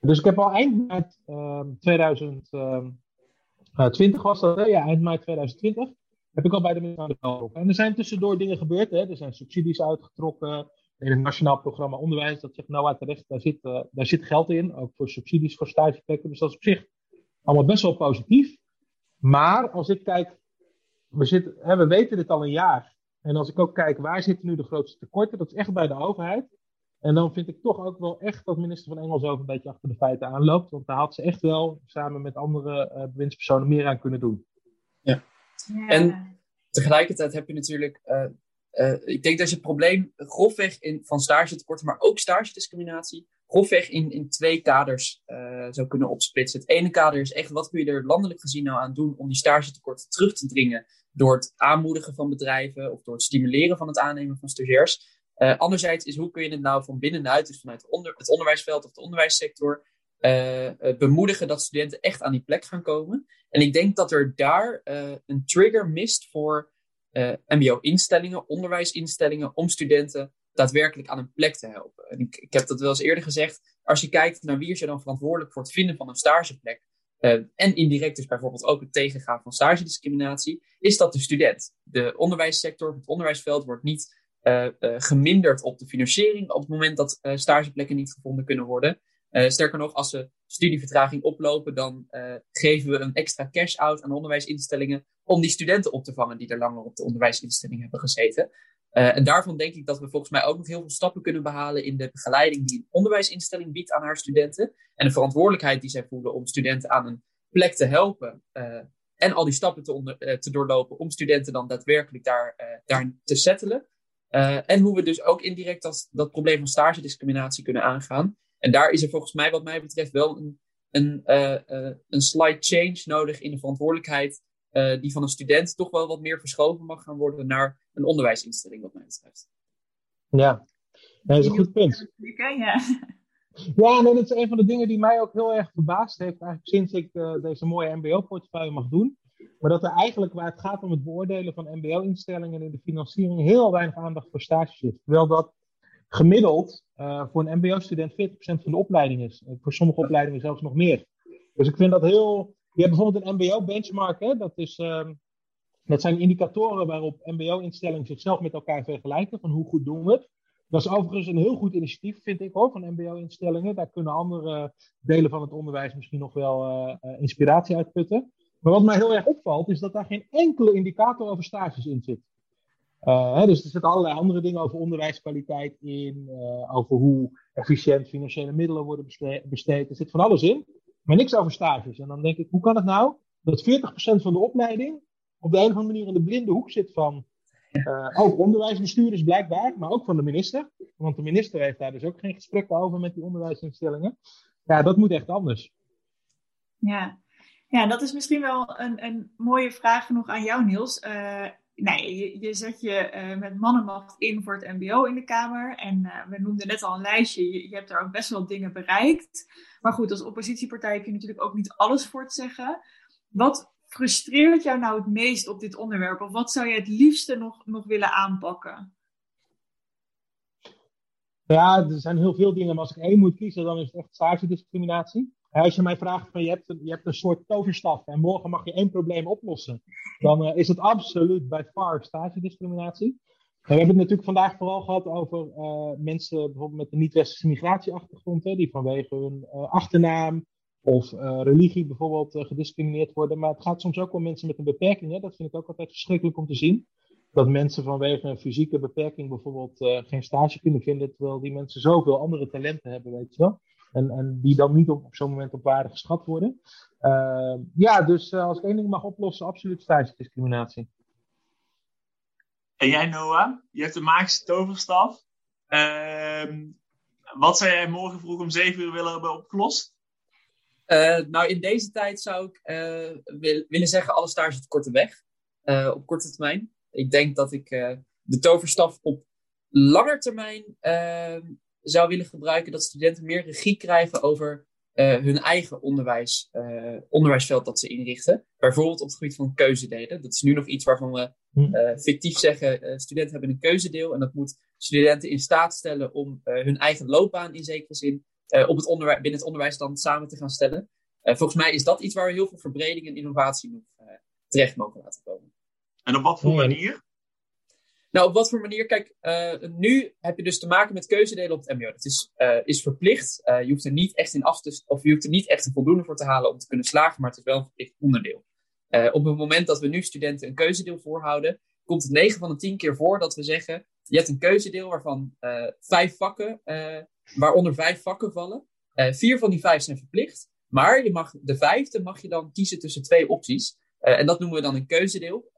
Dus ik heb al eind maart 2020 ehm, ehm, was dat, hè? ja, eind maart 2020, heb ik al bij de minister aan de En er zijn tussendoor dingen gebeurd. Hè? Er zijn subsidies uitgetrokken. In het Nationaal Programma Onderwijs, dat zegt nou terecht, daar zit, uh, daar zit geld in. Ook voor subsidies voor stageplekken. Dus dat is op zich allemaal best wel positief. Maar als ik kijk, we, hè, we weten dit al een jaar. En als ik ook kijk, waar zitten nu de grootste tekorten? Dat is echt bij de overheid. En dan vind ik toch ook wel echt dat minister van Engelshoven een beetje achter de feiten aanloopt. Want daar had ze echt wel samen met andere uh, bewindspersonen meer aan kunnen doen. Ja. En tegelijkertijd heb je natuurlijk. Uh, uh, ik denk dat je het probleem grofweg in, van stagetekorten, maar ook stagediscriminatie, grofweg in, in twee kaders zou kunnen opsplitsen. Het ene kader is echt wat kun je er landelijk gezien nou aan doen om die stagetekorten terug te dringen door het aanmoedigen van bedrijven of door het stimuleren van het aannemen van stagiairs. Uh, anderzijds is hoe kun je het nou van binnenuit, dus vanuit onder, het onderwijsveld of de onderwijssector, uh, bemoedigen dat studenten echt aan die plek gaan komen. En ik denk dat er daar een trigger mist voor MBO-instellingen, onderwijsinstellingen, om studenten daadwerkelijk aan een plek te helpen. En ik, ik heb dat wel eens eerder gezegd. Als je kijkt naar wie is er dan verantwoordelijk voor het vinden van een stageplek, uh, en indirect dus bijvoorbeeld ook het tegengaan van stagediscriminatie, is dat de student. De onderwijssector, het onderwijsveld wordt niet uh, uh, geminderd op de financiering op het moment dat stageplekken niet gevonden kunnen worden. sterker nog, als ze studievertraging oplopen, dan geven we een extra cash-out aan onderwijsinstellingen om die studenten op te vangen die er langer op de onderwijsinstelling hebben gezeten. en daarvan denk ik dat we volgens mij ook nog heel veel stappen kunnen behalen in de begeleiding die een onderwijsinstelling biedt aan haar studenten. En de verantwoordelijkheid die zij voelen om studenten aan een plek te helpen. En al die stappen te, onder, te, doorlopen om studenten dan daadwerkelijk daar, daar te settelen. En hoe we dus ook indirect dat, dat probleem van stagediscriminatie kunnen aangaan. En daar is er volgens mij, wat mij betreft, wel een, een, een slight change nodig in de verantwoordelijkheid. die van een student toch wel wat meer verschoven mag gaan worden naar een onderwijsinstelling, wat mij betreft. Ja, dat is een goed punt. Ja. Ja, dat is een van de dingen die mij ook heel erg verbaasd heeft, eigenlijk sinds ik uh, deze mooie MBO-portefeuille mag doen. Maar dat er eigenlijk, waar het gaat om het beoordelen van MBO-instellingen in de financiering, heel weinig aandacht voor stages zit. Terwijl dat gemiddeld uh, voor een MBO-student 40% van de opleiding is. voor sommige opleidingen zelfs nog meer. Dus ik vind dat heel. Je hebt bijvoorbeeld een MBO-benchmark, dat, is, uh, dat zijn indicatoren waarop MBO-instellingen zichzelf met elkaar vergelijken, van hoe goed doen we het. Dat is overigens een heel goed initiatief, vind ik hoor, van MBO-instellingen. Daar kunnen andere delen van het onderwijs misschien nog wel uh, inspiratie uitputten. Maar wat mij heel erg opvalt, is dat daar geen enkele indicator over stages in zit. Hè, dus er zitten allerlei andere dingen over onderwijskwaliteit in, over hoe efficiënt financiële middelen worden besteed. Er zit van alles in, maar niks over stages. En dan denk ik, hoe kan het nou dat 40% van de opleiding op de een of andere manier in de blinde hoek zit van uh, ook onderwijsbestuurders blijkbaar, maar ook van de minister. Want de minister heeft daar dus ook geen gesprekken over met die onderwijsinstellingen. Ja, dat moet echt anders. Ja, ja dat is misschien wel een, een mooie vraag genoeg aan jou, Niels. Uh, nee, je, je, zet je uh, met mannenmacht in voor het MBO in de Kamer. En we noemden net al een lijstje. Je, hebt daar ook best wel dingen bereikt. Maar goed, als oppositiepartij heb je natuurlijk ook niet alles voor te zeggen. Wat frustreert jou nou het meest op dit onderwerp? Of wat zou je het liefste nog, nog willen aanpakken? Ja, er zijn heel veel dingen, maar als ik één moet kiezen, dan is het echt stagediscriminatie. Als je mij vraagt van je hebt, een, je hebt een soort toverstaf en morgen mag je één probleem oplossen, dan uh, is het absoluut bij far stagediscriminatie. we hebben het natuurlijk vandaag vooral gehad over uh, mensen bijvoorbeeld met een niet-westerse migratieachtergrond, hè, die vanwege hun uh, achternaam of religie bijvoorbeeld gediscrimineerd worden. Maar het gaat soms ook om mensen met een beperking. Hè? Dat vind ik ook altijd verschrikkelijk om te zien. Dat mensen vanwege een fysieke beperking bijvoorbeeld geen stage kunnen vinden. Terwijl die mensen zoveel andere talenten hebben, weet je wel. En, en die dan niet op, op zo'n moment op waarde geschat worden. ja, dus als ik één ding mag oplossen, absoluut stagediscriminatie. En jij Noah, je hebt de magische toverstaf. Ehm, wat zou jij morgen vroeg om 7 uur willen hebben opgelost? Uh, nou, in deze tijd zou ik uh, wil, willen zeggen, alle stages korte weg. Uh, op korte termijn. Ik denk dat ik de toverstaf op langer termijn ehm, zou willen gebruiken dat studenten meer regie krijgen over uh, hun eigen onderwijs, uh, onderwijsveld dat ze inrichten. Bijvoorbeeld op het gebied van keuzedelen. Dat is nu nog iets waarvan we uh, fictief zeggen, studenten hebben een keuzedeel. En dat moet studenten in staat stellen om hun eigen loopbaan in zekere zin op het onderwijs, binnen het onderwijs dan samen te gaan stellen. volgens mij is dat iets waar we heel veel verbreding en innovatie nog terecht mogen laten komen. En op wat voor manier? Nou, op wat voor manier? Kijk, uh, nu heb je dus te maken met keuzedelen op het MBO. Dat is, uh, is verplicht. Uh, je hoeft er niet echt in af te, of je hoeft er niet echt een voldoende voor te halen om te kunnen slagen, maar het is wel een verplicht onderdeel. op het moment dat we nu studenten een keuzedeel voorhouden, komt het 9 van de 10 keer voor dat we zeggen: je hebt een keuzedeel waarvan vijf vakken, waaronder vijf vakken vallen. vier van die vijf zijn verplicht, maar je mag, de vijfde mag je dan kiezen tussen twee opties. en dat noemen we dan een keuzedeel.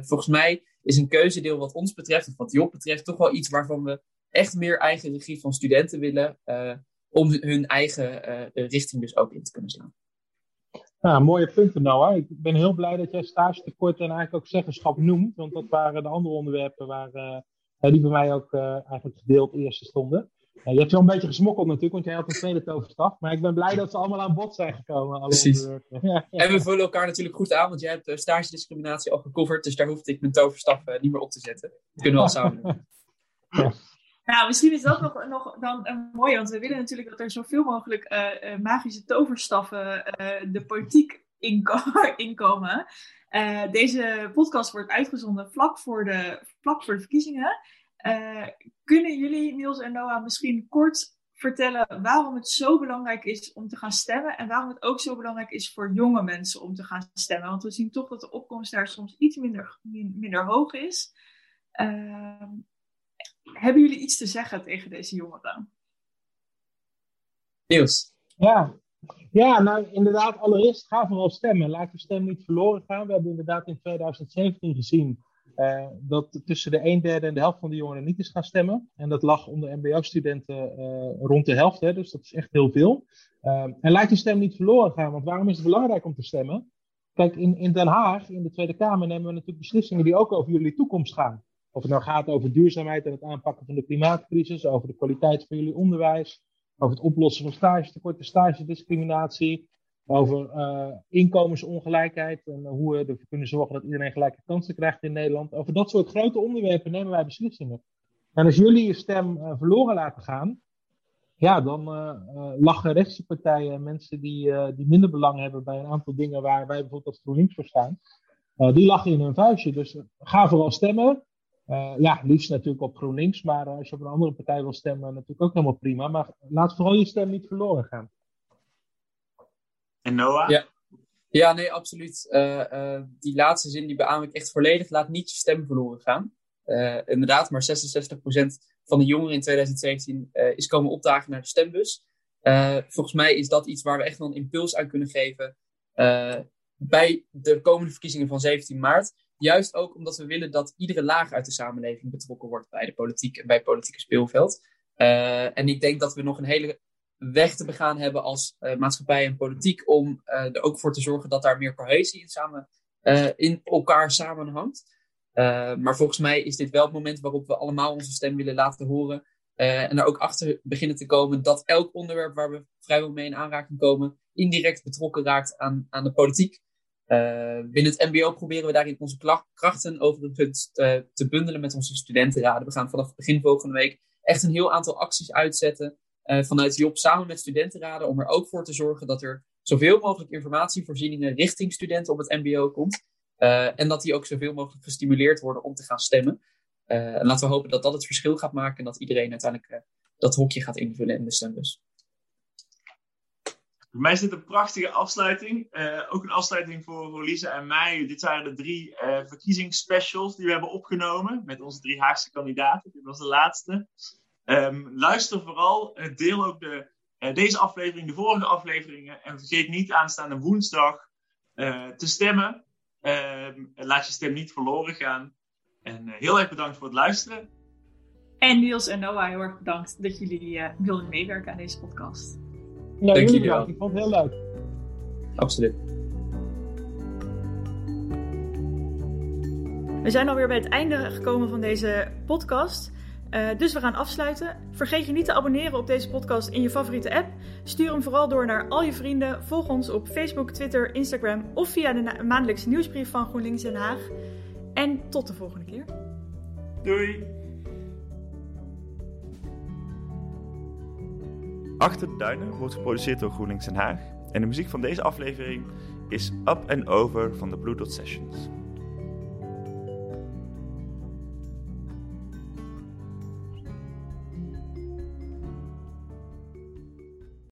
volgens mij is een keuzedeel wat ons betreft, of wat Job betreft, toch wel iets waarvan we echt meer eigen regie van studenten willen. Uh, om hun eigen uh, richting dus ook in te kunnen slaan. Ja, mooie punten Noah. Ik ben heel blij dat jij stage tekort en eigenlijk ook zeggenschap noemt. Want dat waren de andere onderwerpen waar, uh, die bij mij ook eigenlijk gedeeld eerste stonden. Ja, je hebt wel een beetje gesmokkeld natuurlijk, want jij had een tweede toverstaf. Maar ik ben blij dat ze allemaal aan bod zijn gekomen. Precies. Ja, En we vullen elkaar natuurlijk goed aan, want jij hebt stage discriminatie al gecoverd. Dus daar hoefde ik mijn toverstaf uh, niet meer op te zetten. Dat kunnen we al samen doen. Ja. Nou, misschien is dat nog, nog dan een mooie, want we willen natuurlijk dat er zoveel mogelijk uh, uh, magische toverstaffen de politiek inko inkomen. deze podcast wordt uitgezonden vlak voor de, vlak voor de verkiezingen. Kunnen jullie, Niels en Noah, misschien kort vertellen waarom het zo belangrijk is om te gaan stemmen en waarom het ook zo belangrijk is voor jonge mensen om te gaan stemmen? Want we zien toch dat de opkomst daar soms iets minder, minder hoog is. Uh, hebben jullie iets te zeggen tegen deze jongeren? Niels. Ja. ja, nou inderdaad, allereerst ga vooral stemmen. Laat je stem niet verloren gaan. We hebben inderdaad in 2017 gezien uh, dat tussen de een derde en de helft van de jongeren niet is gaan stemmen. En dat lag onder MBO-studenten uh, rond de helft, hè, dus dat is echt heel veel. Uh, en laat je stem niet verloren gaan, want waarom is het belangrijk om te stemmen? Kijk, in, in Den Haag, in de Tweede Kamer, nemen we natuurlijk beslissingen die ook over jullie toekomst gaan. Of het nou gaat over duurzaamheid en het aanpakken van de klimaatcrisis, over de kwaliteit van jullie onderwijs, over het oplossen van stagetekorten, stagediscriminatie, over uh, inkomensongelijkheid en hoe we ervoor kunnen zorgen dat iedereen gelijke kansen krijgt in Nederland. Over dat soort grote onderwerpen nemen wij beslissingen. En als jullie je stem uh, verloren laten gaan, ja, dan uh, lachen rechtse partijen, mensen die, die minder belang hebben bij een aantal dingen waar wij bijvoorbeeld als GroenLinks voor staan, die lachen in hun vuistje. Dus ga vooral stemmen. ja, liefst natuurlijk op GroenLinks, maar als je op een andere partij wil stemmen, natuurlijk ook helemaal prima. Maar laat vooral je stem niet verloren gaan. En Noah? Ja, ja nee, absoluut. Uh, uh, die laatste zin die beaam ik echt volledig. Laat niet je stem verloren gaan. Uh, inderdaad, maar 66% van de jongeren in 2017 is komen opdagen naar de stembus. volgens mij is dat iets waar we echt wel een impuls aan kunnen geven bij de komende verkiezingen van 17 maart. Juist ook omdat we willen dat iedere laag uit de samenleving betrokken wordt bij de politiek en bij het politieke speelveld. en ik denk dat we nog een hele weg te begaan hebben als uh, maatschappij en politiek om uh, er ook voor te zorgen dat daar meer cohesie in, samen, uh, in elkaar samenhangt. maar volgens mij is dit wel het moment waarop we allemaal onze stem willen laten horen. en er ook achter beginnen te komen dat elk onderwerp waar we vrijwel mee in aanraking komen, indirect betrokken raakt aan, aan de politiek. binnen het MBO proberen we daarin onze krachten over het punt te bundelen met onze studentenraden. We gaan vanaf begin volgende week echt een heel aantal acties uitzetten. Uh, vanuit Job samen met studentenraden om er ook voor te zorgen dat er zoveel mogelijk informatievoorzieningen richting studenten op het MBO komt. Uh, en dat die ook zoveel mogelijk gestimuleerd worden om te gaan stemmen. Uh, en laten we hopen dat dat het verschil gaat maken en dat iedereen uiteindelijk dat hokje gaat invullen in de stembus. Voor mij is dit een prachtige afsluiting. ook een afsluiting voor, voor Lisa en mij. Dit waren de drie verkiezingsspecials die we hebben opgenomen met onze drie Haagse kandidaten. Dit was de laatste. Um, luister vooral, uh, deel ook de, uh, deze aflevering, de vorige afleveringen. En vergeet niet aanstaande woensdag uh, te stemmen. Um, laat je stem niet verloren gaan. En heel erg bedankt voor het luisteren. En Niels en Noah, heel erg bedankt dat jullie wilden meewerken aan deze podcast. Ja, Dank jullie wel. Ik vond het heel leuk. Absoluut. We zijn alweer bij het einde gekomen van deze podcast. Uh, dus we gaan afsluiten. Vergeet je niet te abonneren op deze podcast in je favoriete app. Stuur hem vooral door naar al je vrienden. Volg ons op Facebook, Twitter, Instagram of via de maandelijkse nieuwsbrief van GroenLinks Den Haag. En tot de volgende keer. Doei! Achter de Duinen wordt geproduceerd door GroenLinks Den Haag. En de muziek van deze aflevering is Up and Over van de Blue Dot Sessions.